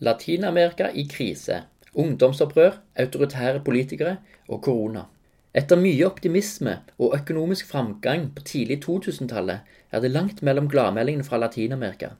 Latin-Amerika i krise, ungdomsopprør, autoritære politikere og korona. Etter mye optimisme og økonomisk framgang på tidlig 2000-tallet er det langt mellom gladmeldingene fra Latin-Amerika.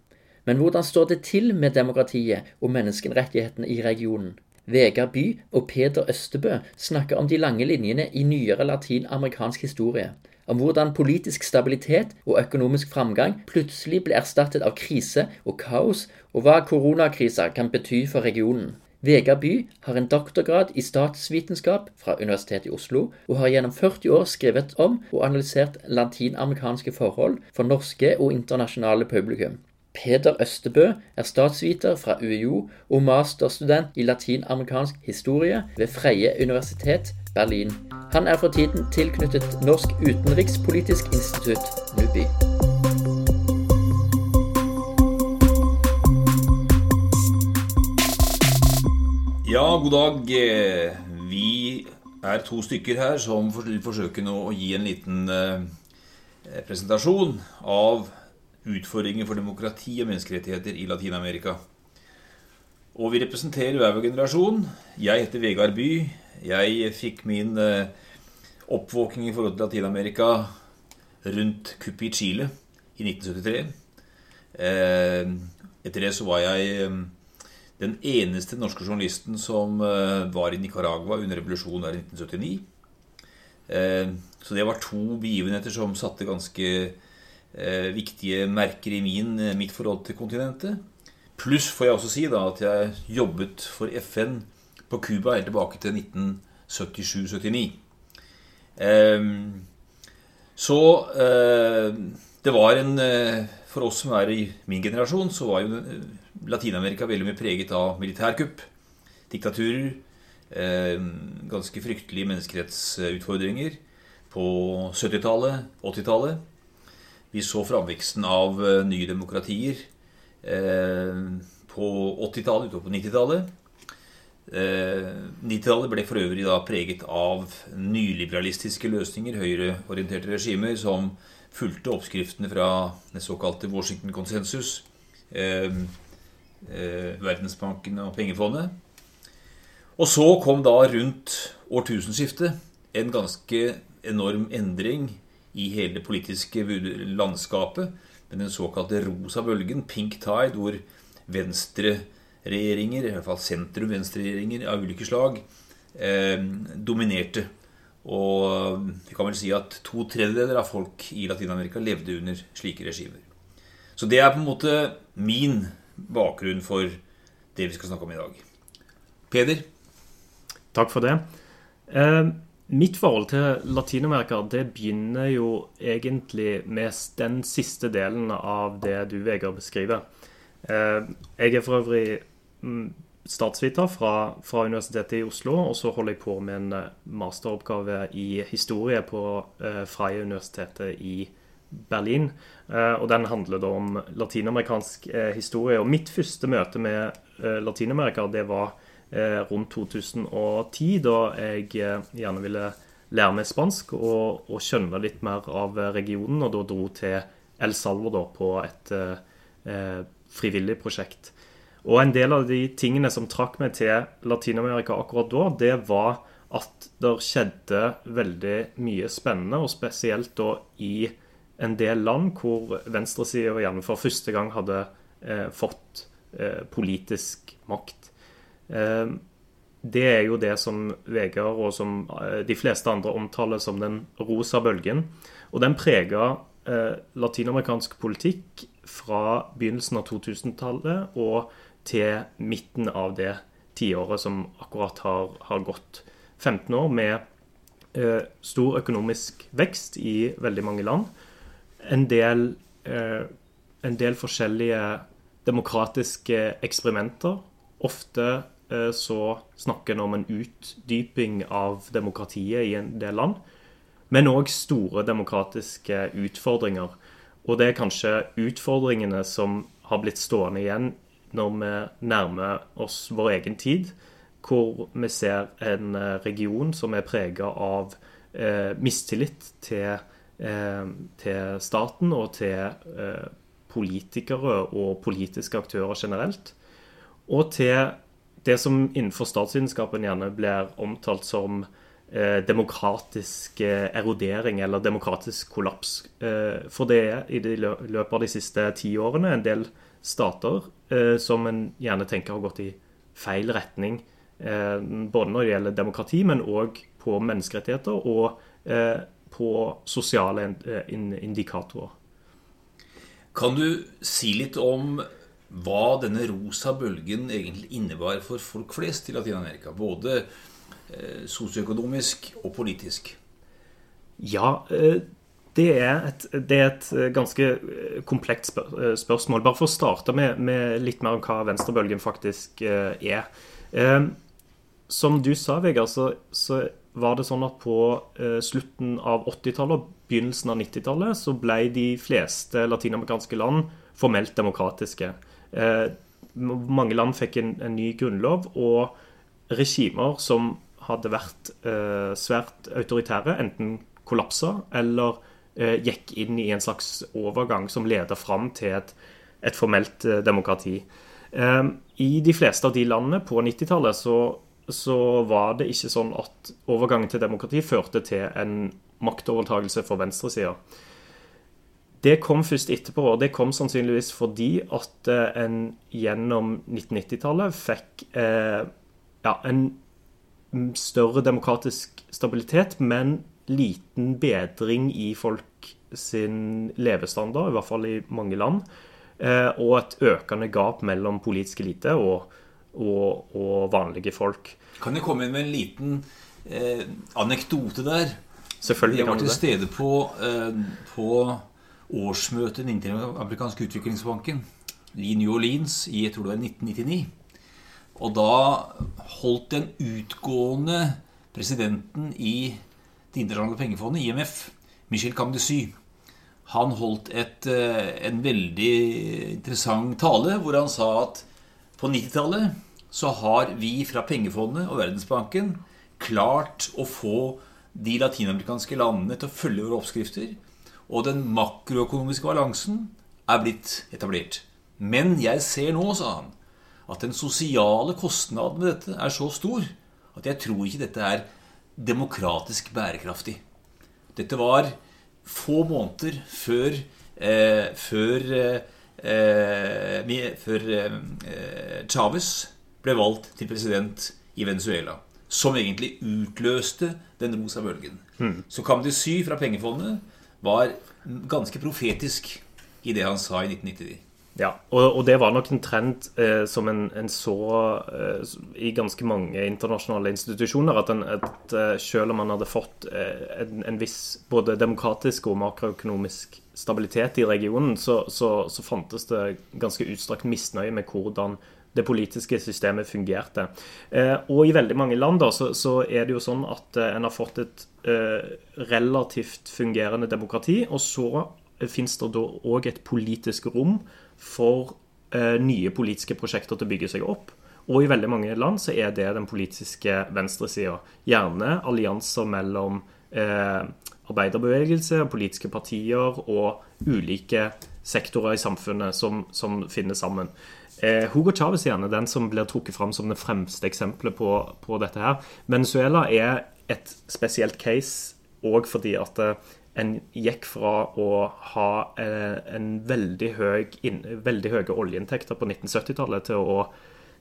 Men hvordan står det til med demokratiet og menneskerettighetene i regionen? Vegard By og Peder Østebø snakker om de lange linjene i nyere latinamerikansk historie. Om hvordan politisk stabilitet og økonomisk framgang plutselig ble erstattet av krise og kaos, og hva koronakrisa kan bety for regionen. Vegard By har en doktorgrad i statsvitenskap fra Universitetet i Oslo, og har gjennom 40 år skrevet om og analysert latinamerikanske forhold for norske og internasjonale publikum. Peder Østebø er statsviter fra UiO og masterstudent i latinamerikansk historie ved Freie universitet Berlin. Han er for tiden tilknyttet Norsk utenrikspolitisk institutt, NUBI. Ja, god dag. Vi er to stykker her som forsøker nå å gi en liten eh, presentasjon av utfordringer for demokrati og menneskerettigheter i Latin-Amerika. Og vi representerer hver vår generasjon. Jeg heter Vegard By. Jeg fikk min eh, oppvåkning i forhold til Latin-Amerika rundt kuppet i Chile i 1973. Eh, etter det så var jeg den eneste norske journalisten som eh, var i Nicaragua under revolusjonen der i 1979. Eh, så det var to begivenheter som satte ganske eh, viktige merker i min, mitt forhold til kontinentet. Pluss får jeg også si da at jeg jobbet for FN på Cuba helt tilbake til 1977-79. Så det var en For oss som er i min generasjon, så var jo Latin-Amerika veldig mye preget av militærkupp, diktaturer, eh, ganske fryktelige menneskerettsutfordringer på 70-tallet, 80-tallet. Vi så framveksten av eh, nye demokratier eh, på 80-tallet, utover på 90-tallet. 90-tallet ble for øvrig da preget av nyliberalistiske løsninger, høyreorienterte regimer, som fulgte oppskriftene fra den såkalte Washington-konsensus eh, Verdensbanken og pengefondet. Og så kom da rundt årtusenskiftet en ganske enorm endring i hele det politiske landskapet med den såkalte rosa bølgen, pink tide, hvor venstreregjeringer, i hvert fall sentrum-venstreregjeringer av ulike slag, eh, dominerte. Og vi kan vel si at to tredjedeler av folk i Latin-Amerika levde under slike regimer. Så det er på en måte min bakgrunn for det vi skal snakke om i dag. Peder? Takk for det. Eh, mitt forhold til Latin-Amerika det begynner jo egentlig med den siste delen av det du, Vegard, beskriver. Eh, jeg er for øvrig mm, statsviter fra, fra, Universitetet i Oslo, og så holder jeg på med en eh, masteroppgave i historie på eh, Freie universitetet i Berlin. Og den handler da om latinamerikansk historie. Og mitt første møte med Latin-Amerika det var rundt 2010, da jeg gjerne ville lære meg spansk og, og skjønne litt mer av regionen, og da dro til El Salvador på et eh, frivillig prosjekt. Og en del av de tingene som trakk meg til Latin-Amerika akkurat da, det var at det skjedde veldig mye spennende, og spesielt da i en del land hvor venstresida gjerne for første gang hadde eh, fått eh, politisk makt. Eh, det er jo det som Vegard og som eh, de fleste andre omtaler som den rosa bølgen. Og den prega eh, latinamerikansk politikk fra begynnelsen av 2000-tallet og til midten av det tiåret som akkurat har, har gått. 15 år med eh, stor økonomisk vekst i veldig mange land en del, eh, en del forskjellige demokratiske eksperimenter. Ofte så snakker en om en utdyping av demokratiet i en del land. Men òg store demokratiske utfordringer. Og det er kanskje utfordringene som har blitt stående igjen når vi nærmer oss vår egen tid, hvor vi ser en eh, region som er prega av eh, mistillit til Eh, til staten og til eh, politikere og politiske aktører generelt. og til det som innenfor statsvitenskapen gjerne blir omtalt som eh, demokratisk eh, erodering eller demokratisk kollaps. Eh, for det er i de løpet av de siste ti årene en del stater som en gjerne tenker har gått i feil retning. Både når det gjelder demokrati, men òg på menneskerettigheter og på sosiale indikatorer. Kan du si litt om hva denne rosa bølgen egentlig innebar for folk flest i Latin-Amerika? Både eh, sosioøkonomisk og politisk. Ja, eh, det er, et, det er et eh, ganske komplekt spør spørsmål. Bare for å starte med, med, litt mer om hva venstrebølgen faktisk er. Som du sa, Vegard, så, så var det sånn at på slutten av 80-tallet og begynnelsen av 90-tallet så ble de fleste latinamerikanske land formelt demokratiske. Eh, mange land fikk en, en, ny grunnlov, og regimer som hadde vært eh, svært autoritære, enten kollapsa eller eh, gikk inn i en slags overgang som leder fram til et, et formelt eh, demokrati. Eh, I de fleste av de landene på 90-tallet så, så var det ikke sånn at overgangen til demokrati førte til en maktovertagelse for venstresida. Det kom først etterpå, og det kom sannsynligvis fordi at eh, en gjennom 1990-tallet fikk eh, ja, en større demokratisk stabilitet, men liten bedring i folk sin levestandard, i hvert fall i mange land. Eh, og et økende gap mellom politisk elite og, og, og, vanlige folk. Kan jeg komme inn med en liten eh, anekdote der? Selvfølgelig kan du det. Jeg var til stede på, eh, på årsmøtet i Den interamerikanske utviklingsbanken i New Orleans i jeg tror det var 1999. Og da holdt den utgående presidenten i Det internasjonale pengefondet, IMF, Michel Camdesy, han holdt et, eh, en veldig interessant tale hvor han sa at på 90-tallet så har vi fra pengefondet og Verdensbanken klart å få de latinamerikanske landene til å følge våre oppskrifter og den makroøkonomiske balansen er blitt etablert. Men jeg ser nå, sa han, at den sosiale kostnaden med dette er så stor at jeg tror ikke dette er demokratisk bærekraftig. Dette var få måneder før, eh, før, eh, før eh, Chávez ble valgt til president i Venezuela. Som egentlig utløste den rosa bølgen. Mm. Så sy fra pengefondet var ganske profetisk i det han sa i 1999. Ja, og, og det var nok en trend eh, som en, en så eh, i ganske mange internasjonale institusjoner. At, en, at eh, selv om man hadde fått eh, en, en, viss både demokratisk og makroøkonomisk stabilitet i regionen, så, så, så fantes det ganske utstrakt misnøye med hvordan det politiske systemet fungerte. Eh, og i veldig mange land da, så, er det jo sånn at eh, en har fått et eh, relativt fungerende demokrati, og så finnes det da òg et politisk rom for nye politiske prosjekter til å bygge seg opp. Og i veldig mange land så er det den politiske venstresida. Gjerne allianser mellom eh, arbeiderbevegelse, politiske partier og ulike sektorer i samfunnet som, som finner sammen. Eh, Hugo Chávez er gjerne den som blir trukket fram som det fremste eksempelet på, på dette. her. Venezuela er et spesielt case òg fordi at eh, en gikk fra å ha eh, en veldig, høy, veldig høye oljeinntekter på 1970-tallet til å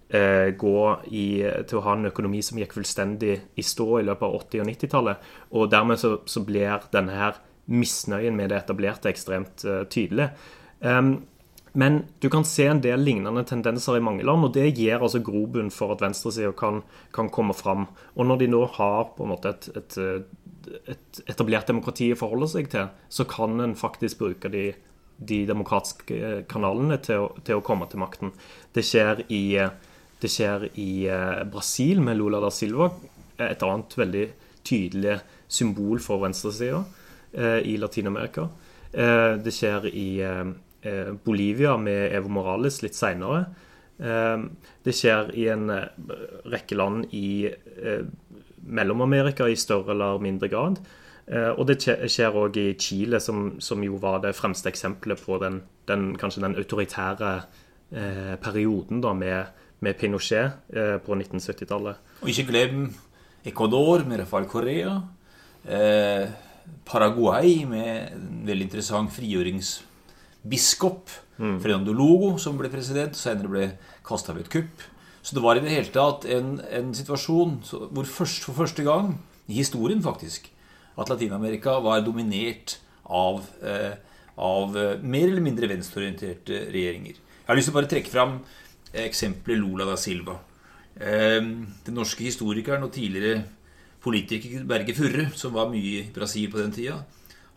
eh, gå i, til å ha en økonomi som gikk fullstendig i stå i løpet av 80- og 90-tallet. Og dermed så, så, blir denne her misnøyen med det etablerte ekstremt tydelig. Um, men du kan se en del lignende tendenser i mange land, og det gir altså grobunn for at venstresida kan, kan, komme fram. Og når de nå har på en måte et, et, et etablert demokrati å forholde seg til, så kan en faktisk bruke de, de demokratiske kanalene til å, til å, komme til makten. Det skjer i, det skjer i eh, Brasil med Lula da Silva, et annet veldig tydelig symbol for venstresida eh, i Latin-Amerika. Eh, det skjer i Eh, Bolivia med Evo Morales litt seinere. Eh, det skjer i en eh, rekke land i Mellom-Amerika i større eller mindre grad. Og det skjer òg i Chile, som, som, jo var det fremste eksempelet på den, den kanskje den autoritære perioden da, med, med Pinochet eh, på 1970-tallet. Og ikke glem Ecuador med Rafael Correa. Eh, Paraguay med en veldig interessant frigjøringsbiskop. Mm. Fernando Logo, som ble president, senere ble kasta ved et kupp. Så det var i det hele tatt en, en situasjon hvor først, for første gang i historien faktisk at Latin-Amerika var dominert av, eh, av eh, mer eller mindre venstreorienterte regjeringer. Jeg har lyst til å bare trekke fram eksempelet Lula da Silva. Eh, den norske historikeren og tidligere politiker Berge Furre, som var mye i Brasil på den tida,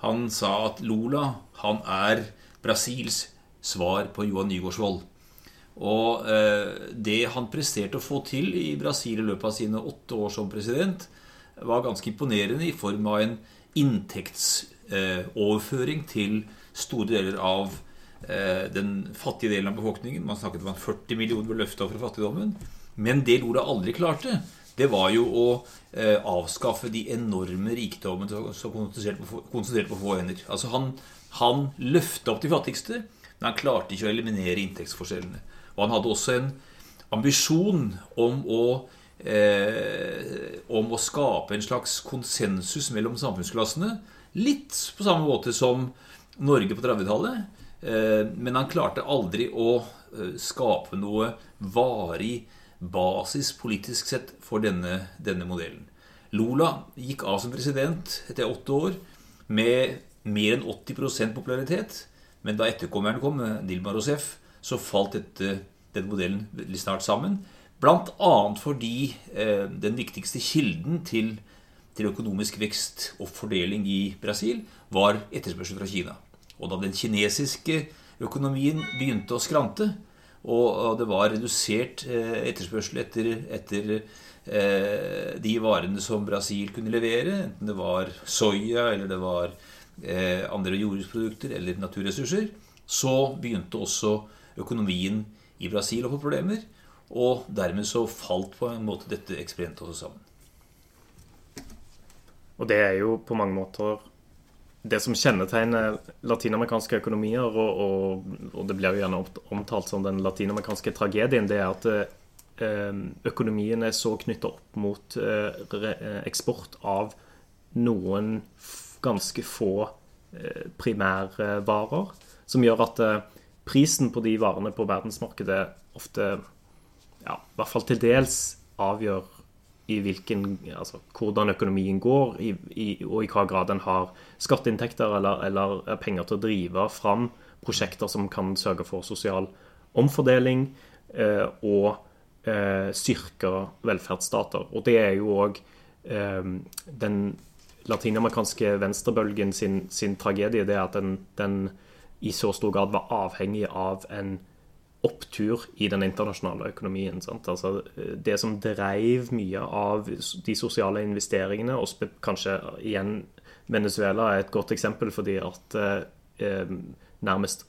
han sa at Lula han er Brasils svar på Johan Nygaardsvold. Og eh, det han presterte å få til i Brasil i løpet av sine åtte år som president, var ganske imponerende i form av en inntektsoverføring til store deler av eh, den fattige delen av befolkningen. Man snakket om at 40 millioner ble løfta fra fattigdommen. Men det Lula aldri klarte, det var jo å eh, avskaffe de enorme rikdommene som konsentrerte på få hender. Altså han, han løfta opp de fattigste, men han klarte ikke å eliminere inntektsforskjellene. Og han hadde også en ambisjon om å, eh, om å skape en slags konsensus mellom samfunnsklassene. Litt på samme måte som Norge på 30-tallet. Eh, men han klarte aldri å eh, skape noe varig basis politisk sett for denne, denne modellen. Lola gikk av som president etter åtte år med mer enn 80% popularitet. Men da etterkommeren kom, Dilma Rousef, så falt dette, denne modellen veldig snart sammen. Bl.a. fordi eh, den viktigste kilden til, til, økonomisk vekst og fordeling i Brasil var etterspørsel fra Kina. Og da den kinesiske økonomien begynte å skrante, og det var redusert eh, etterspørsel etter, etter eh, de varene som Brasil kunne levere, enten det var soya eller det var eh, andre jordbruksprodukter eller naturressurser, så begynte også økonomien i Brasil å få problemer. Og dermed så falt på en måte dette eksperimentet også sammen. Og det er jo på mange måter det som kjennetegner latinamerikanske økonomier, og, og, og, det blir jo gjerne omtalt som den latinamerikanske tragedien, det er at eh, økonomien er så knytta opp mot eh, eksport av noen ganske få eh, primærvarer, som gjør at prisen på de varene på verdensmarkedet ofte, ja, i hvert fall til dels, avgjør i hvilken, altså, hvordan økonomien går, i, i, og i hva grad en har skatteinntekter eller, eller, penger til å drive fram prosjekter som kan sørge for sosial omfordeling eh, og eh, styrke velferdsstater. Og det er jo òg eh, den latinamerikanske venstrebølgen sin, sin, tragedie, det at den, den i så stor grad var avhengig av en opptur i den internasjonale økonomien. Altså, det som dreiv mye av de sosiale investeringene, og kanskje igjen Venezuela er et godt eksempel fordi at eh, nærmest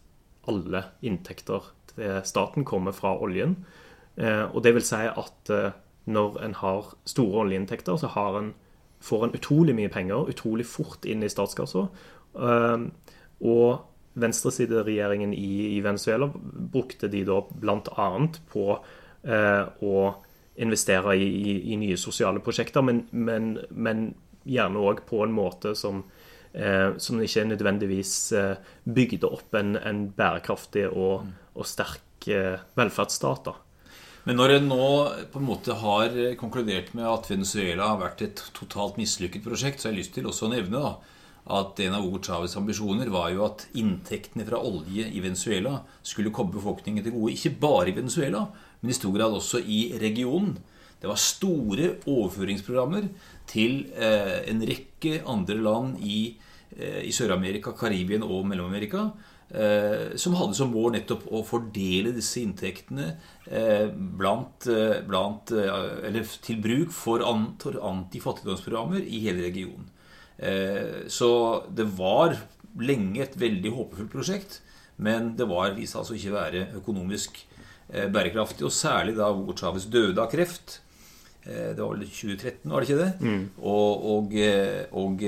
alle inntekter til staten kommer fra oljen. Eh, og det vil si at eh, når en har store oljeinntekter, så har en, får en utrolig mye penger utrolig fort inn i statskassa. Eh, og venstresideregjeringen i, i Venezuela brukte de da bl.a. på eh, å investere i, i, i, nye sosiale prosjekter, men, men, men gjerne òg på en måte som, eh, som ikke nødvendigvis eh, bygde opp en, en bærekraftig og, og sterk eh, velferdsstat. da. Men når en nå på en måte har konkludert med at Venezuela har vært et totalt mislykket prosjekt, så har jeg lyst til også å nevne da, at en av Hugo Chávez' ambisjoner var jo at inntektene fra olje i Venezuela skulle komme befolkningen til gode. Ikke bare i Venezuela, men i stor grad også i regionen. Det var store overføringsprogrammer til eh, en rekke andre land i, eh, i Sør-Amerika, Karibien og Mellom-Amerika. Eh, som hadde som mål nettopp å fordele disse inntektene eh, blant, eh, blant, til bruk for antifattigdomsprogrammer i hele regionen. Så det var lenge et veldig håpefullt prosjekt. Men det var, viste altså ikke være økonomisk bærekraftig. Og særlig da Hugo Chávez døde av kreft. Eh, det var vel 2013, var det ikke det? Mm. Og, og, og,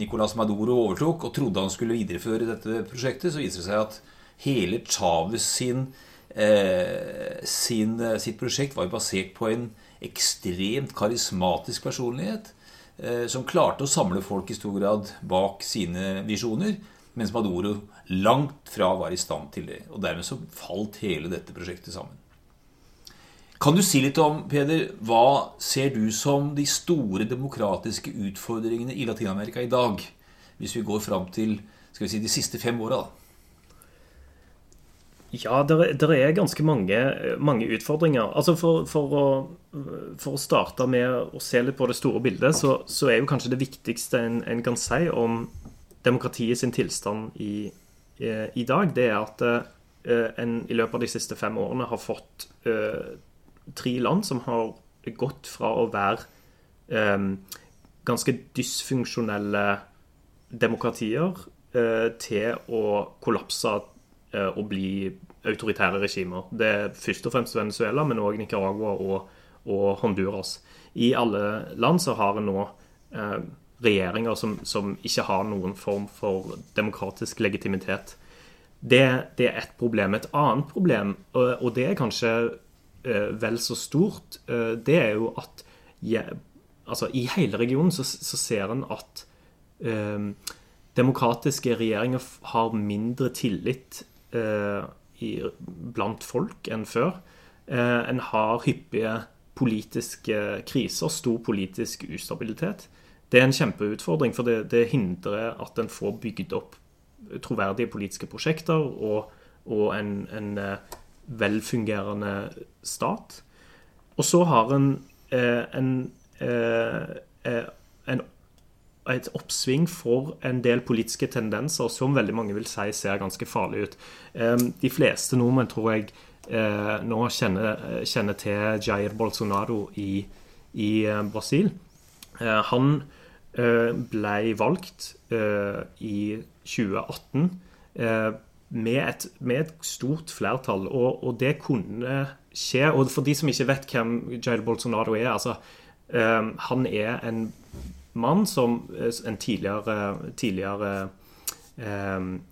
Nicolas Maduro overtok og trodde han skulle videreføre dette prosjektet. Så viser det seg at hele Chávez sin eh, sin, sitt prosjekt var basert på en ekstremt karismatisk personlighet eh, som klarte å samle folk i stor grad bak sine visjoner, mens Maduro langt fra var i stand til det. Og dermed så falt hele dette prosjektet sammen. Kan du si litt om, Peder, hva ser du som de store demokratiske utfordringene i Latin-Amerika i dag? Hvis vi går fram til skal vi si, de siste fem åra, da. Ja, det er ganske mange, mange utfordringer. Altså for, for, å, for, å, starte med å se litt på det store bildet, så, så er jo kanskje det viktigste en, en, kan si om demokratiet sin tilstand i, i, i dag, det er at uh, en i løpet av de siste fem årene har fått uh, tre land som har gått fra å være um, ganske dysfunksjonelle demokratier uh, til å kollapse å og bli autoritære regimer. Det er først og fremst Venezuela, men òg Nicaragua og, og, Honduras. I alle land så har en nå eh, regjeringer som, som, ikke har noen form for demokratisk legitimitet. Det, det er ett problem. Et annet problem, og, og det er kanskje vel så stort, eh, det er jo at altså, i hele regionen så, så ser en at eh, demokratiske regjeringer har mindre tillit Eh, i, blant folk enn før. Eh, en har hyppige politiske kriser, stor politisk ustabilitet. Det er en kjempeutfordring, for det, det hindrer at en får bygd opp troverdige politiske prosjekter og, og en, en eh, velfungerende stat. Og så har en en, en, en et oppsving for en del politiske tendenser som veldig mange vil si ser ganske farlig ut. De fleste nordmenn tror jeg eh, nå kjenner, kjenner til Jair Bolsonaro i, i eh, Brasil. Eh, han ble valgt i 2018 med et, med et stort flertall, og, og, det kunne skje. Og for de som ikke vet hvem Jair Bolsonaro er altså, Han er en mann som eh, en tidligere, tidligere um,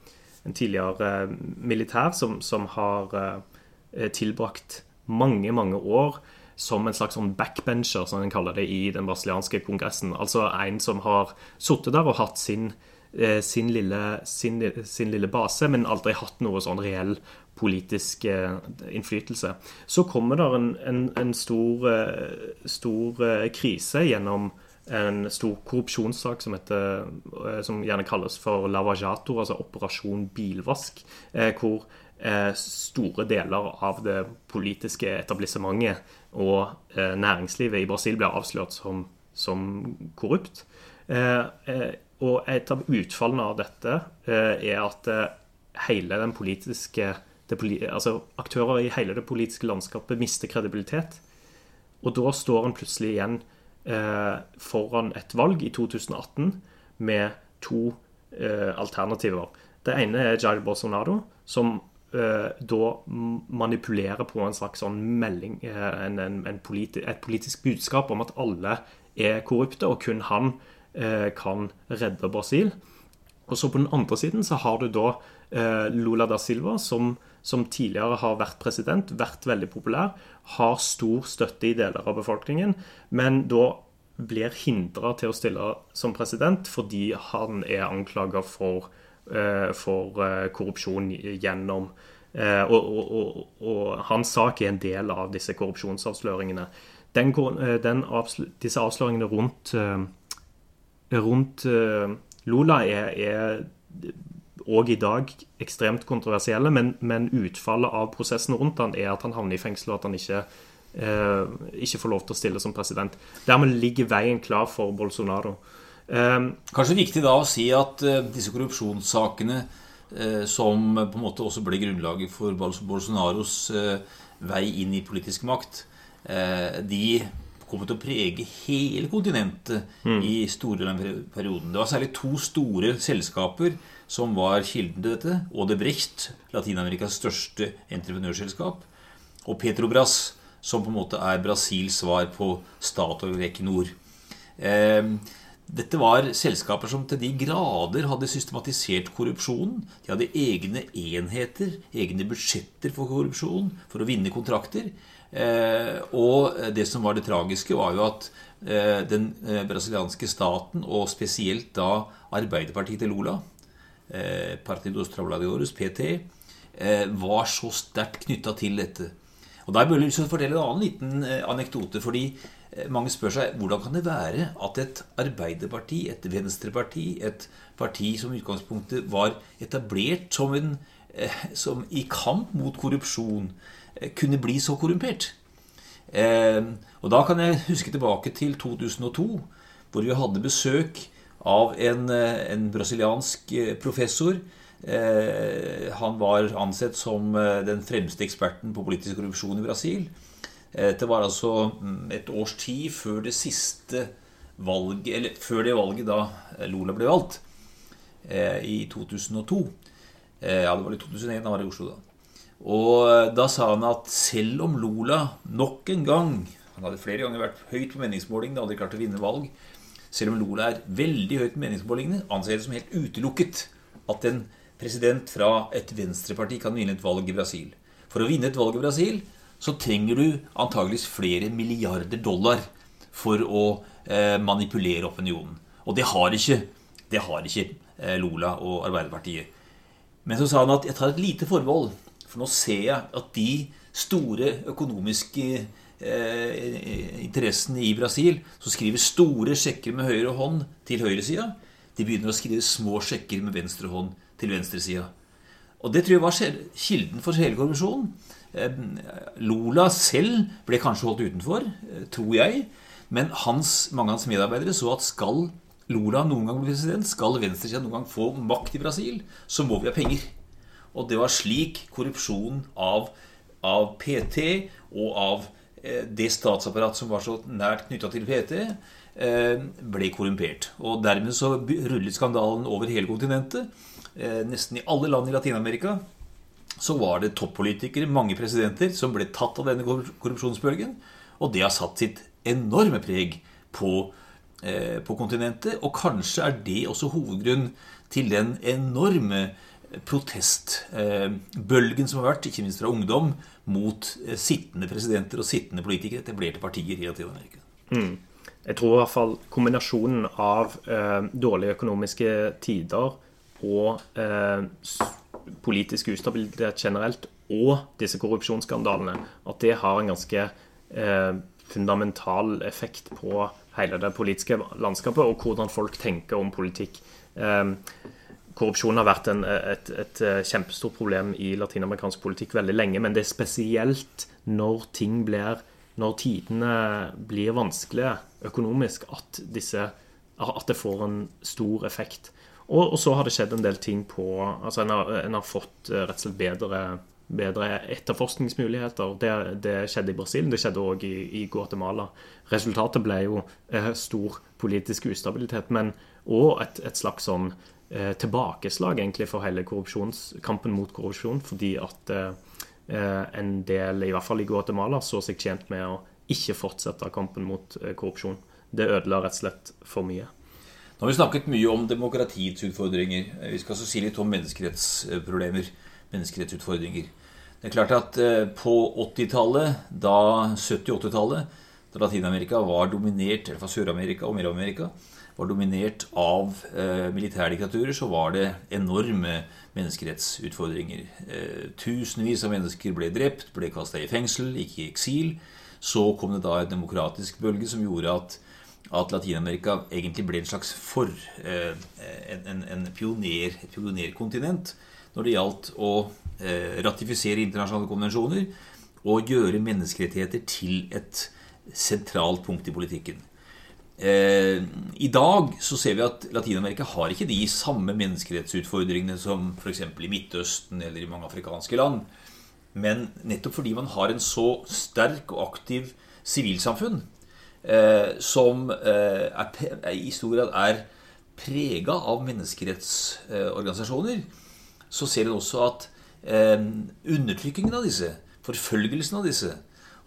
en tidligere militær som, som har uh, tilbrakt mange, mange år som en slags sånn backbencher, som en kaller det i den brasilianske kongressen. Altså en som har sittet der og hatt sin, eh, sin, lille, sin, sin, lille, base, men aldri hatt noe sånn reell politisk innflytelse. Så kommer det en, en, en stor, stor, krise gjennom en stor korrupsjonssak som, heter, eh, som gjerne kalles for lavajator, altså Operasjon bilvask, eh, hvor eh, store deler av det politiske etablissementet og næringslivet i Brasil blir avslørt som, som korrupt. Og et av utfallene av dette er at hele den politiske altså Aktører i hele det politiske landskapet mister kredibilitet. Og da står en plutselig igjen eh, foran et valg i 2018 med to eh, alternativer. Det ene er Jair Bolsonaro, som eh, da manipulerer på en slags sånn melding, eh, en, en, en politi et politisk budskap om at alle er korrupte, og kun han eh, kan redde Brasil. Og så på den andre siden så har du da eh, Lula da Silva, som som tidligere har vært president, vært veldig populær, har stor støtte i deler av befolkningen, men da blir hindra til å stille som president fordi han er anklaga for, uh, for korrupsjon gjennom og, og, og, hans sak er en del av disse korrupsjonsavsløringene. Den, den disse avsløringene rundt, rundt Lola er, er òg i dag ekstremt kontroversielle, men, men, utfallet av prosessen rundt han er at han havner i fengsel, og at han ikke, eh, ikke får lov til å stille som president. Dermed ligger veien klar for Bolsonaro. Eh, Kanskje viktig da å si at eh, disse korrupsjonssakene, eh, som på en måte også ble grunnlaget for Bolsonaros eh, vei inn i politisk makt, eh, de kommer til å prege hele kontinentet mm. i store perioden. Det var særlig to store selskaper som var kilden til dette. Odebrecht, Latin-Amerikas største entreprenørselskap, og Petrobras, som på en måte er Brasils svar på Statoil og Equinor. Eh, dette var selskaper som til de grader hadde systematisert korrupsjonen. De hadde egne enheter, egne budsjetter for korrupsjon, for å vinne kontrakter. Eh, og det som var det tragiske, var jo at eh, den eh, brasilianske staten, og spesielt da Arbeiderpartiet til Lula, Partidos Trabalhadores, PT, var så sterkt knytta til dette. Og Der bør jeg fortelle en annen liten anekdote. fordi mange spør seg hvordan kan det være at et arbeiderparti, et venstreparti, et parti som i utgangspunktet var etablert som, en, som i kamp mot korrupsjon, kunne bli så korrumpert. Eh, og da kan jeg huske tilbake til 2002, hvor vi hadde besøk av en, eh, en brasiliansk eh, professor. Eh, han var ansett som eh, den fremste eksperten på politisk korrupsjon i Brasil. Eh, det var altså mm, et års tid før det siste valget Eller før det valget da Lola ble valgt, i 2002. Ja, det var i 2001. Han var i Oslo da. Og eh, da sa han at selv om Lola nok en gang Han hadde flere ganger vært høyt på meningsmålingene, aldri klart å vinne valg. Selv om Lola er veldig høyt på meningsmålingene, anser det som helt utelukket at en president fra et venstreparti kan vinne et valg i Brasil. For å vinne et valg i Brasil så trenger du antageligvis flere milliarder dollar for å eh, manipulere opinionen. Og det har ikke, det har ikke eh, Lola og Arbeiderpartiet. Men så sa han at jeg tar et lite forbehold. For nå ser jeg at de store økonomiske eh, interessene i Brasil, som skriver store sjekker med høyre hånd til høyresida, de begynner å skrive små sjekker med venstre hånd til venstresida. Og det tror jeg var kilden for hele korrupsjonen. Eh, Lola selv ble kanskje holdt utenfor, eh, tror jeg. Men hans, mange av hans medarbeidere så at skal Lola noen gang bli president, skal venstresida noen gang få makt i Brasil, så må vi ha penger. Og det var slik korrupsjonen av, av PT og av eh, det statsapparat som var så nært knytta til PT, eh, ble korrumpert. Og dermed så rullet skandalen over hele kontinentet. Eh, nesten i alle land i Latin-Amerika så var det toppolitikere, mange presidenter, som ble tatt av denne korrupsjonsbølgen. Og det har satt sitt enorme preg på, eh, på kontinentet. Og kanskje er det også hovedgrunn til den enorme protestbølgen som har vært, ikke minst fra ungdom, mot eh, sittende presidenter og sittende politikere, etablerte partier i Latin-Amerika. Mm. Jeg tror i hvert fall kombinasjonen av eh, dårlige økonomiske tider og eh, politisk ustabilitet generelt, og disse korrupsjonsskandalene, at det har en ganske eh, fundamental effekt på hele det politiske landskapet, og hvordan folk tenker om politikk. Eh, Korrupsjon har vært en, et, et, et, kjempestort problem i latinamerikansk politikk veldig lenge. Men det er spesielt når ting blir Når tidene blir vanskelige økonomisk, at, disse, at det får en stor effekt. Og, og, så har det skjedd en del ting på altså En har, en har fått eh, rett og slett bedre, bedre etterforskningsmuligheter. Det, det, skjedde i Brasil, det skjedde òg i, i, Guatemala. Resultatet ble jo eh, stor politisk ustabilitet, men òg et, et slags sånn eh, tilbakeslag egentlig for hele kampen mot korrupsjon. Fordi at eh, en del, i hvert fall i Guatemala, så seg tjent med å ikke fortsette kampen mot eh, korrupsjon. Det ødela rett og slett for mye. Nå har vi snakket mye om demokratiets utfordringer. Vi skal også si litt om menneskerettsproblemer. Menneskerettsutfordringer. Det er klart at på 80-tallet, da 70-80-tallet, da Latin-Amerika var dominert, eller fra Sør-Amerika og Mellom-Amerika, var dominert av eh, militærdiktaturer, så var det enorme menneskerettsutfordringer. Eh, tusenvis av mennesker ble drept, ble kasta i fengsel, gikk i eksil. Så kom det da en demokratisk bølge som gjorde at, at Latin-Amerika egentlig ble en slags for, eh, en, en, en pioner, et pionerkontinent når det gjaldt å eh, ratifisere internasjonale konvensjoner og gjøre menneskerettigheter til et sentralt punkt i politikken. Eh, I dag så ser vi at Latin-Amerika har ikke de samme menneskerettsutfordringene som f.eks. i Midtøsten eller i mange afrikanske land. Men nettopp fordi man har en så sterk og aktiv sivilsamfunn eh, som eh, er, i stor grad er prega av menneskerettsorganisasjoner, så ser en også at eh, undertrykkingen av disse, forfølgelsen av disse,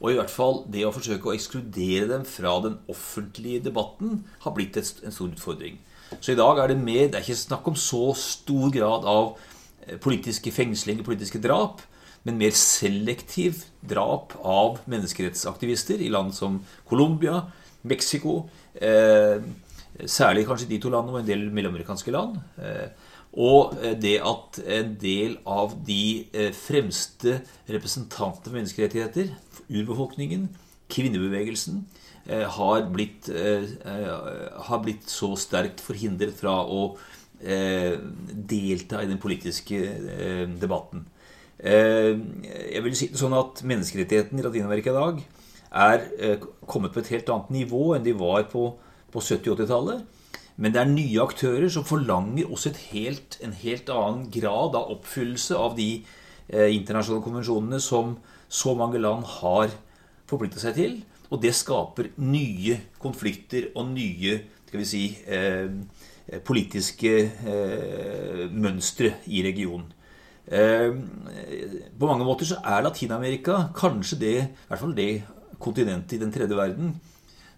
Og i hvert fall det å forsøke å ekskludere dem fra den offentlige debatten har blitt en stor utfordring. Så i dag er det mer Det er ikke snakk om så stor grad av eh, politiske fengslinger, politiske drap, men mer selektiv drap av menneskerettsaktivister i land som Colombia, Mexico eh, Særlig kanskje de to landene og en del mellomamerikanske land. Eh, og eh, det at en del av de eh, fremste representantene for menneskerettigheter, urbefolkningen, kvinnebevegelsen, eh, har blitt, har blitt så sterkt forhindret fra å delta i den politiske debatten. Jeg vil si det sånn at Menneskerettigheten i Latin-Amerika i dag er kommet på et helt annet nivå enn de var på, på 70-80-tallet. Men det er nye aktører som forlanger også helt, en helt annen grad av oppfyllelse av de eh, internasjonale konvensjonene som så mange land har forpliktet seg til. Og det skaper nye konflikter og nye skal vi si, eh, politiske eh, mønstre i regionen. Eh, på mange måter så er Latin-Amerika kanskje det, i hvert fall det kontinentet i den tredje verden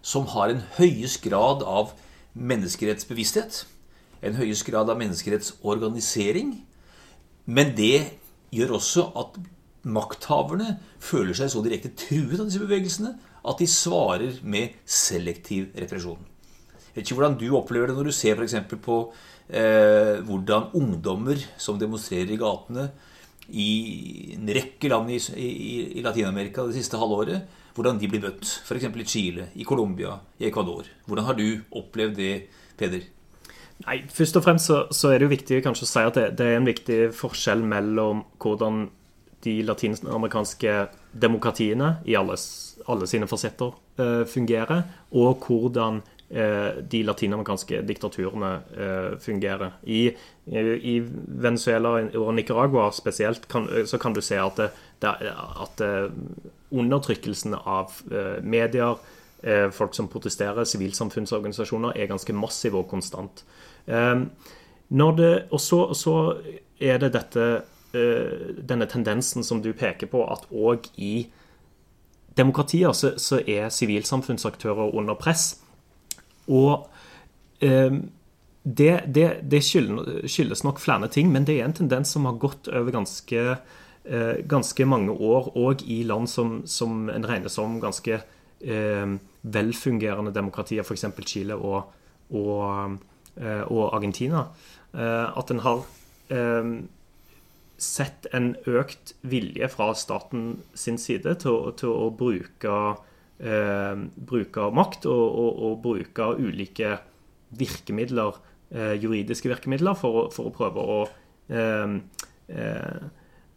som har en høyest grad av menneskerettsbevissthet, en høyest grad av menneskerettsorganisering. Men det gjør også at makthaverne føler seg så direkte truet av disse bevegelsene at de svarer med selektiv represjon. Jeg vet ikke hvordan du opplever det når du ser f.eks. på eh, hvordan ungdommer som demonstrerer i gatene i en rekke land i, i, i Latin-Amerika det siste halvåret, hvordan de blir møtt. F.eks. i Chile, i Colombia, i Ecuador. Hvordan har du opplevd det, Peder? Nei, Først og fremst så, så er det jo viktig kanskje å si at det, det, er en viktig forskjell mellom hvordan de latinamerikanske demokratiene i alle, alle sine fasetter uh, fungerer, og hvordan uh, de latinamerikanske diktaturene uh, fungerer. I, I, Venezuela og Nicaragua spesielt kan, så kan du se at, det, at undertrykkelsen av eh, medier, eh, folk som protesterer, sivilsamfunnsorganisasjoner, er ganske massiv og konstant. Når det, og så, så, er det dette, eh, denne tendensen som du peker på, at òg i demokratier så, så er sivilsamfunnsaktører under press. Og eh, det, det, det, skyldes nok flere ting, men det er en tendens som har gått over ganske eh, ganske mange år, og i land som, som en regner som ganske eh, velfungerende demokratier, f.eks. Chile og, og, eh, og Argentina. Eh, at en har eh, sett en økt vilje fra staten sin side til, til å bruke, eh, bruke makt og, og, og, bruke ulike virkemidler, juridiske virkemidler, for, for å prøve å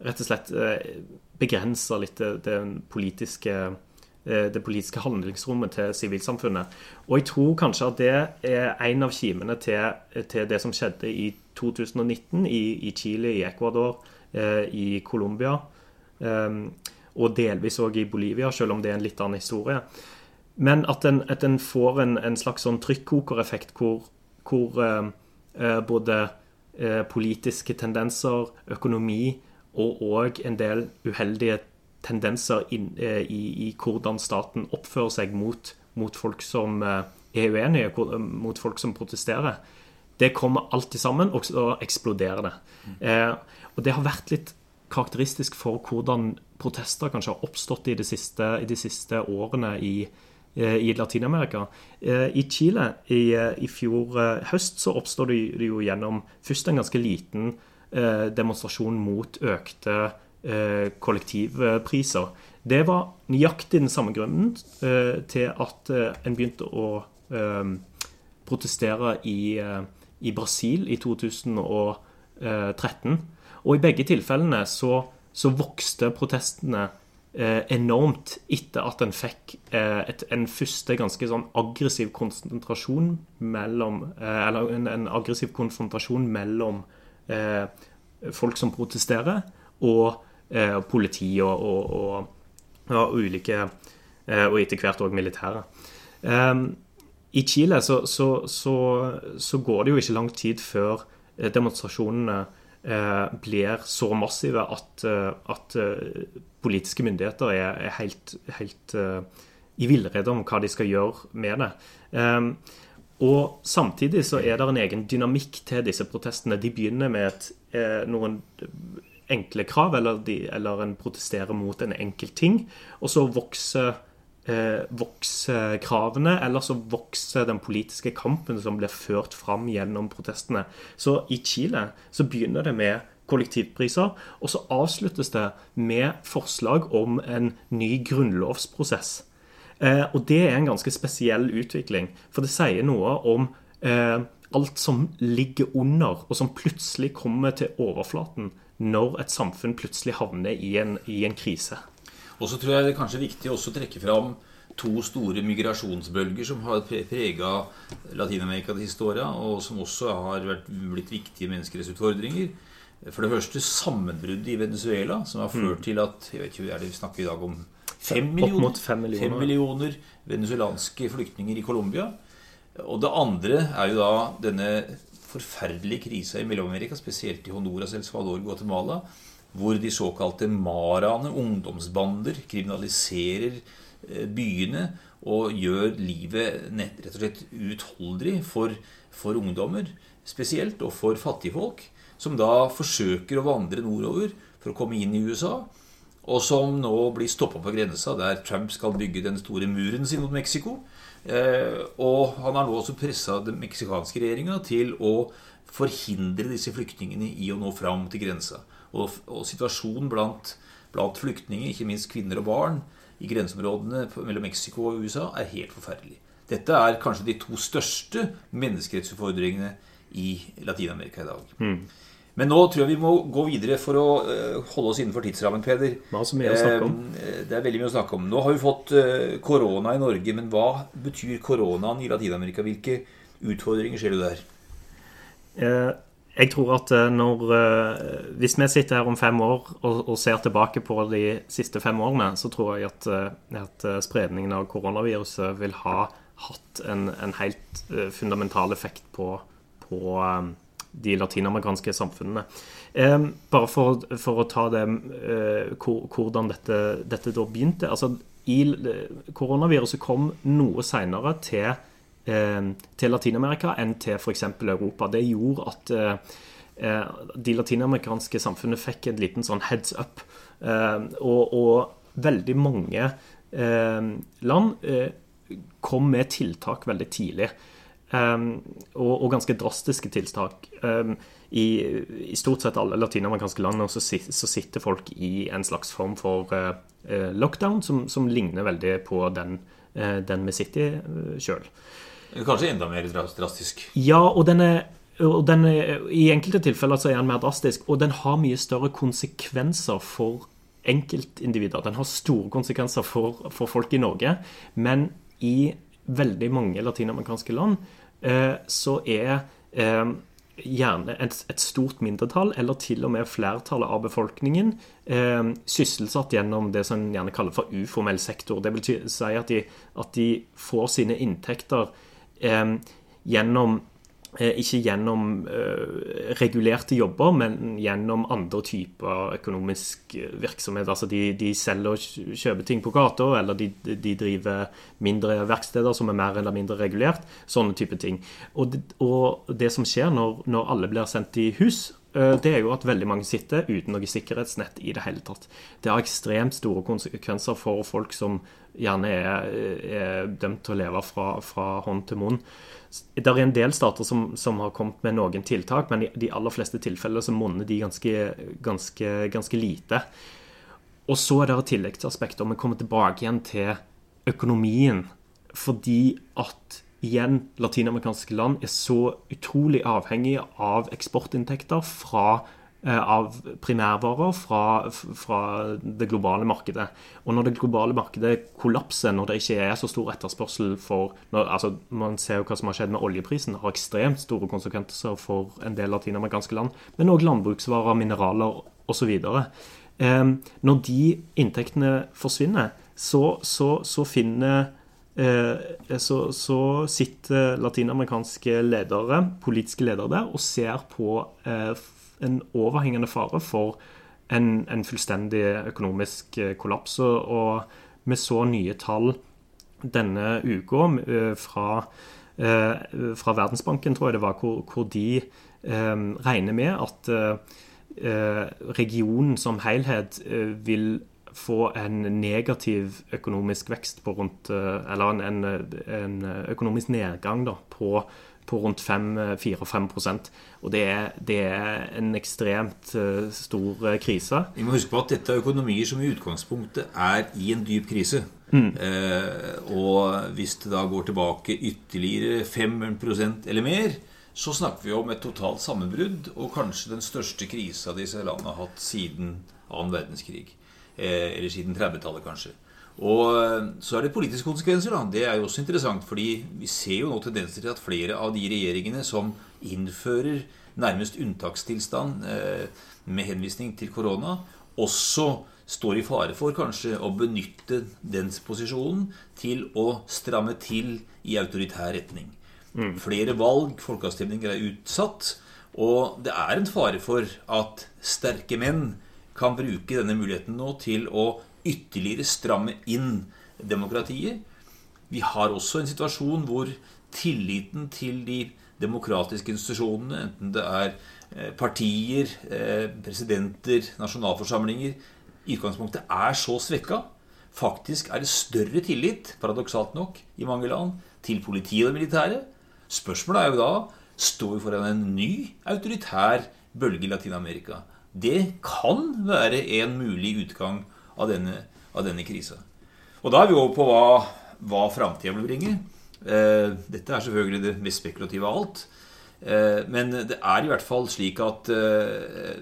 rett og slett eh, begrenser litt det, politiske, eh, det politiske handlingsrommet til sivilsamfunnet. Og jeg tror kanskje at det er en av kimene til, til det som skjedde i 2019 i, i Chile, i Ecuador, eh, i Colombia. og delvis òg i Bolivia, selv om det er en litt annen historie. Men at en, at en får en, en, slags sånn trykkokereffekt hvor, hvor eh, både eh, politiske tendenser, økonomi og òg en del uheldige tendenser inn, eh, i, i, hvordan staten oppfører seg mot, mot folk som eh, er uenige, mot folk som protesterer. Det kommer alltid sammen, og så eksploderer det. Eh, og det har vært litt karakteristisk for hvordan protester kanskje har oppstått i de siste, i de siste årene i, eh, i Latin-Amerika. I Chile i, i fjor høst så oppstår det jo gjennom først en ganske liten Eh, demonstrasjon mot økte eh, kollektivpriser. Det var nøyaktig den samme grunnen eh, til at en begynte å protestere i, i Brasil i 2013. Og i begge tilfellene så, så vokste protestene enormt etter at en fikk et, en første ganske sånn aggressiv konsentrasjon mellom Eller en, en aggressiv konfrontasjon mellom eh, folk som protesterer, og eh, politi og, og, og, og ulike eh, Og etter hvert òg militære. Eh, I Chile så, så, så, så, går det jo ikke lang tid før demonstrasjonene blir så massive at, at politiske myndigheter er, er helt, helt i villrede om hva de skal gjøre med det. Og Samtidig så er det en egen dynamikk til disse protestene. De begynner med et, noen enkle krav, eller, de, eller en protesterer mot en enkel ting. Og så vokser eh, vokser kravene, eller så vokser den politiske kampen som blir ført fram gjennom protestene. Så i Chile så begynner det med kollektivpriser, og så avsluttes det med forslag om en ny grunnlovsprosess. Eh, og det er en ganske spesiell utvikling, for det sier noe om eh, alt som ligger under, og som plutselig kommer til overflaten når et samfunn plutselig havner i en, i en krise. Og så tror jeg det er kanskje viktig også å trekke fram to store migrasjonsbølger som har prega Latin-Amerika de siste åra, og som også har vært, blitt viktige menneskerettsutfordringer. For det første sammenbruddet i Venezuela, som har ført mm. til at jeg vet ikke, er det vi snakker i dag om fem millioner, fem millioner. Fem millioner venezuelanske flyktninger i Colombia. Og det andre er jo da denne forferdelige krisa i Mellom-Amerika, spesielt i Honduras, El Salvador, Guatemala, hvor de såkalte maraene, ungdomsbander, kriminaliserer eh, byene og gjør livet rett og slett uutholdelig for, for, ungdommer spesielt, og for fattigfolk, som da forsøker å vandre nordover for å komme inn i USA, og som nå blir stoppa på grensa der Trump skal bygge den store muren sin mot Mexico. Eh, og han har nå også pressa den meksikanske regjeringa til å forhindre disse flyktningene i å nå fram til grensa. Og, og situasjonen blant, blant, flyktninger, ikke minst kvinner og barn, i grenseområdene mellom Mexico og USA er helt forferdelig. Dette er kanskje de to største menneskerettsutfordringene i Latin-Amerika i dag. Mm. Men nå tror jeg vi må gå videre for å uh, holde oss innenfor tidsrammen, Peder. Hva så mye å snakke om? Uh, det er veldig mye å snakke om. Nå har vi fått korona i Norge, men hva betyr koronaen i Latin-Amerika? Hvilke utfordringer ser du der? Jeg tror at eh, når eh, Hvis vi sitter her om fem år og, og ser tilbake på de siste fem årene, så tror jeg at, eh, at spredningen av koronaviruset vil ha hatt en, en helt fundamental effekt på, på de latinamerikanske samfunnene. bare for, for, å ta det hvordan dette, dette da begynte. altså i, Koronaviruset kom noe seinere til Eh, til Latin-Amerika enn til f.eks. Europa. Det gjorde at eh, eh, de latinamerikanske samfunnene fikk en liten sånn heads up. Og, og veldig mange land kom med tiltak veldig tidlig. Og, og ganske drastiske tiltak. I, I, stort sett alle latinamerikanske land så, så, sitter folk i en slags form for lockdown som, som ligner veldig på den, den vi sitter i sjøl. Kanskje enda mer drastisk? Ja, og den er, og den I enkelte tilfeller så er den mer drastisk, og den har mye større konsekvenser for enkeltindivider. Den har store konsekvenser for, for folk i Norge, men i veldig mange latinamerikanske land så er eh, gjerne et, stort mindretall, eller til og med flertallet av befolkningen, eh, sysselsatt gjennom det som en gjerne kaller for uformell sektor. Det vil si at de, at de får sine inntekter eh, gjennom eh, ikke gjennom uh, regulerte jobber, men gjennom andre typer økonomisk virksomhet. Altså de, de selger og kjøper ting på gata, eller de, de, driver mindre verksteder som er mer eller mindre regulert. Sånne type ting. Og det, og det som skjer når, når alle blir sendt i hus, det er jo at veldig mange sitter uten noe sikkerhetsnett i det hele tatt. Det har ekstremt store konsekvenser for folk som gjerne er, er dømt til å leve fra, fra, hånd til munn. Det er en del stater som, som, har kommet med noen tiltak, men i de aller fleste tilfeller så monner de ganske, ganske, ganske lite. Og så er det et tilleggsaspekt, om vi kommer tilbake igjen til økonomien. Fordi at igjen, latinamerikanske land er så utrolig avhengige av eksportinntekter fra Eh, av primærvarer fra, fra, det globale markedet. Og når det globale markedet kollapser, når det ikke er så stor etterspørsel for når, altså Man ser jo hva som har skjedd med oljeprisen. Det har ekstremt store konsekvenser for en del latinamerikanske land. Men òg landbruksvarer, mineraler osv. Eh, når de inntektene forsvinner, så, så, så finner så, så, sitter latinamerikanske ledere, politiske ledere der og ser på eh, en overhengende fare for en, en fullstendig økonomisk eh, kollaps. Og vi så nye tall denne uka eh, fra, eh, fra Verdensbanken, tror jeg det var, hvor, hvor de regner med at regionen som helhet vil få en negativ økonomisk vekst på rundt Eller en, en økonomisk nedgang da, på på rundt 4-5 Og det er, det er, en ekstremt uh, stor krise. Vi må huske på at dette er økonomier som i utgangspunktet er i en dyp krise. Mm. Eh, og hvis det da går tilbake ytterligere 5 eller mer, så snakker vi om et totalt sammenbrudd og kanskje den største krisa disse landene har hatt siden annen verdenskrig. Eh, eller siden 30-tallet, kanskje. Og eh, så er det politiske konsekvenser. da. Det er jo også interessant, fordi vi ser jo nå tendenser til at flere av de regjeringene som innfører nærmest unntakstilstand eh, med henvisning til korona, også står i fare for kanskje å benytte den posisjonen til å stramme til i autoritær retning. Mm. Flere valg, folkeavstemninger, er utsatt. Og det er en fare for at sterke menn kan bruke denne muligheten nå til å ytterligere stramme inn demokratiet. Vi har også en situasjon hvor tilliten til de demokratiske institusjonene, enten det er eh, partier, eh, presidenter, nasjonalforsamlinger, i utgangspunktet er så svekka. Faktisk er det større tillit, paradoksalt nok, i mange land til politiet og militære. Spørsmålet er jo da står vi foran en ny autoritær bølge i Latin-Amerika. Det kan være en mulig utgang av denne, av denne krisa. Og da er vi over på hva, hva framtida vil bringe. Eh, dette er selvfølgelig det mest spekulative av alt. Eh, men det er i hvert fall slik at eh,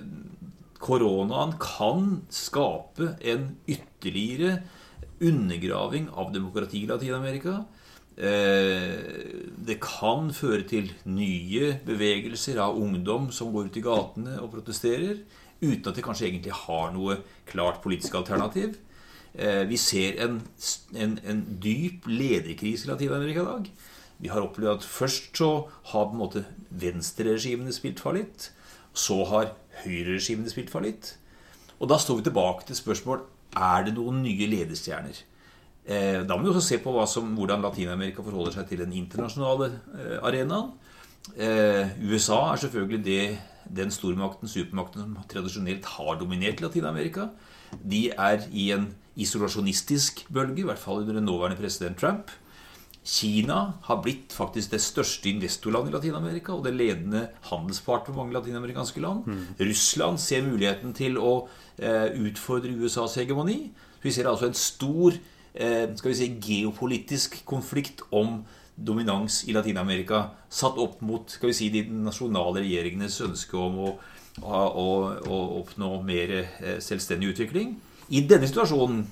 koronaen kan skape en ytterligere undergraving av demokrati i Latin-Amerika. Eh, det kan føre til nye bevegelser av ungdom som går ut i gatene og protesterer uten at de kanskje egentlig har noe klart politisk alternativ. Eh, vi ser en, en, en dyp lederkrise i Latin-Amerika i dag. Vi har opplevd at først så har på en måte venstreregimene spilt fallitt. Så har høyreregimene spilt fallitt. Og da står vi tilbake til spørsmål er det noen nye ledestjerner. Eh, da må vi også se på som, hvordan Latin-Amerika forholder seg til den internasjonale eh, arenaen. USA er selvfølgelig det den stormakten, supermakten, som tradisjonelt har dominert Latin-Amerika, de er i en isolasjonistisk bølge, i hvert fall under den nåværende president Trump. Kina har blitt faktisk det største investorlandet i Latin-Amerika og det ledende handelspart for mange latinamerikanske land. Mm. Russland ser muligheten til å eh, utfordre USAs hegemoni. Vi ser altså en stor eh, skal vi si, geopolitisk konflikt om dominans i Latin-Amerika satt opp mot skal vi si, de nasjonale regjeringenes ønske om å, å, å oppnå mer eh, selvstendig utvikling. I denne situasjonen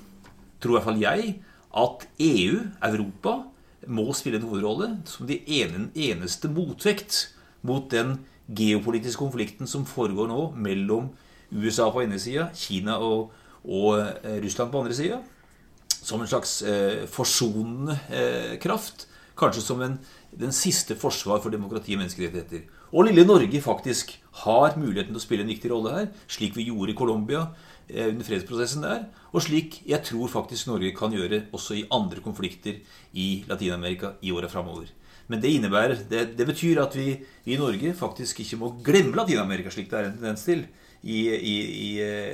tror i hvert fall jeg at EU, Europa, må spille en hovedrolle som de ene, eneste motvekt mot den geopolitiske konflikten som foregår nå mellom USA på ene sida, Kina og, og eh, Russland på andre sida. Som en slags eh, forsonende eh, kraft kanskje som en, den siste forsvar for demokrati og menneskerettigheter. Og lille Norge faktisk har muligheten til å spille en viktig rolle her, slik vi gjorde i Colombia eh, under fredsprosessen der, og slik jeg tror faktisk Norge kan gjøre også i andre konflikter i Latin-Amerika i åra framover. Men det innebærer, det, det betyr at vi, i Norge faktisk ikke må glemme Latin-Amerika, slik det er en tendens til i, i, i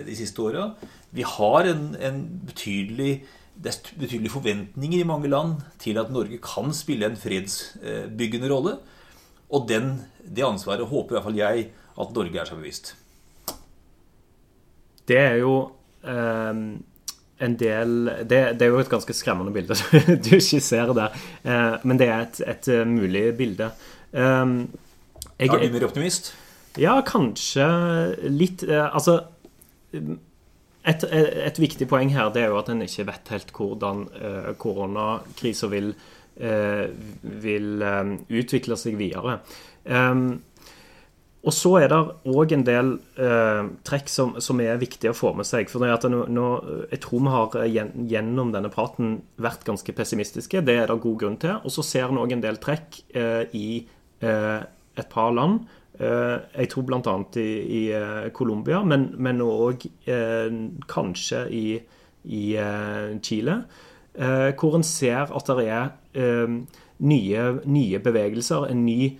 de siste åra. Vi har en, en betydelig det er betydelige forventninger i mange land til at Norge kan spille en fredsbyggende rolle. Og den, det ansvaret håper i hvert fall jeg at Norge er seg bevisst. Det er jo eh, en del det, det, er jo et ganske skremmende bilde du skisserer der. Eh, men det er et, et eh, mulig bilde. Eh, jeg, er du mer optimist? Ja, kanskje litt. Eh, altså et, et, viktig poeng her det er jo at en ikke vet helt hvordan uh, koronakrisa vil, uh, vil um, utvikle seg videre. Um, og så er det òg en del uh, trekk som, som, er viktige å få med seg. For nå, Jeg tror vi har eh, gjennom denne praten vært ganske pessimistiske. Det er det god grunn til. Og så ser en òg en del trekk eh, i et par land Jeg tror bl.a. i, i Colombia, men også kanskje i, i Chile. Hvor en ser at det er nye, nye bevegelser, en ny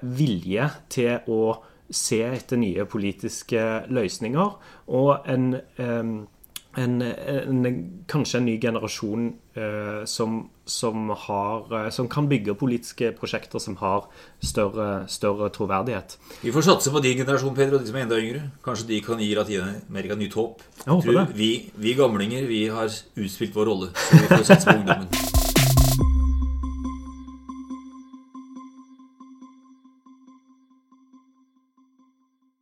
vilje til å se etter nye politiske løsninger. Og en, en, en kanskje en ny generasjon eh, som, som, har, eh, som, kan bygge politiske prosjekter som har større, større, troverdighet. Vi får satse på din generasjon, Peder, og de som er enda yngre. Kanskje de kan gi Latin-Amerika nytt håp. Vi, vi, vi, gamlinger vi har utspilt vår rolle, så vi får satse på ungdommen.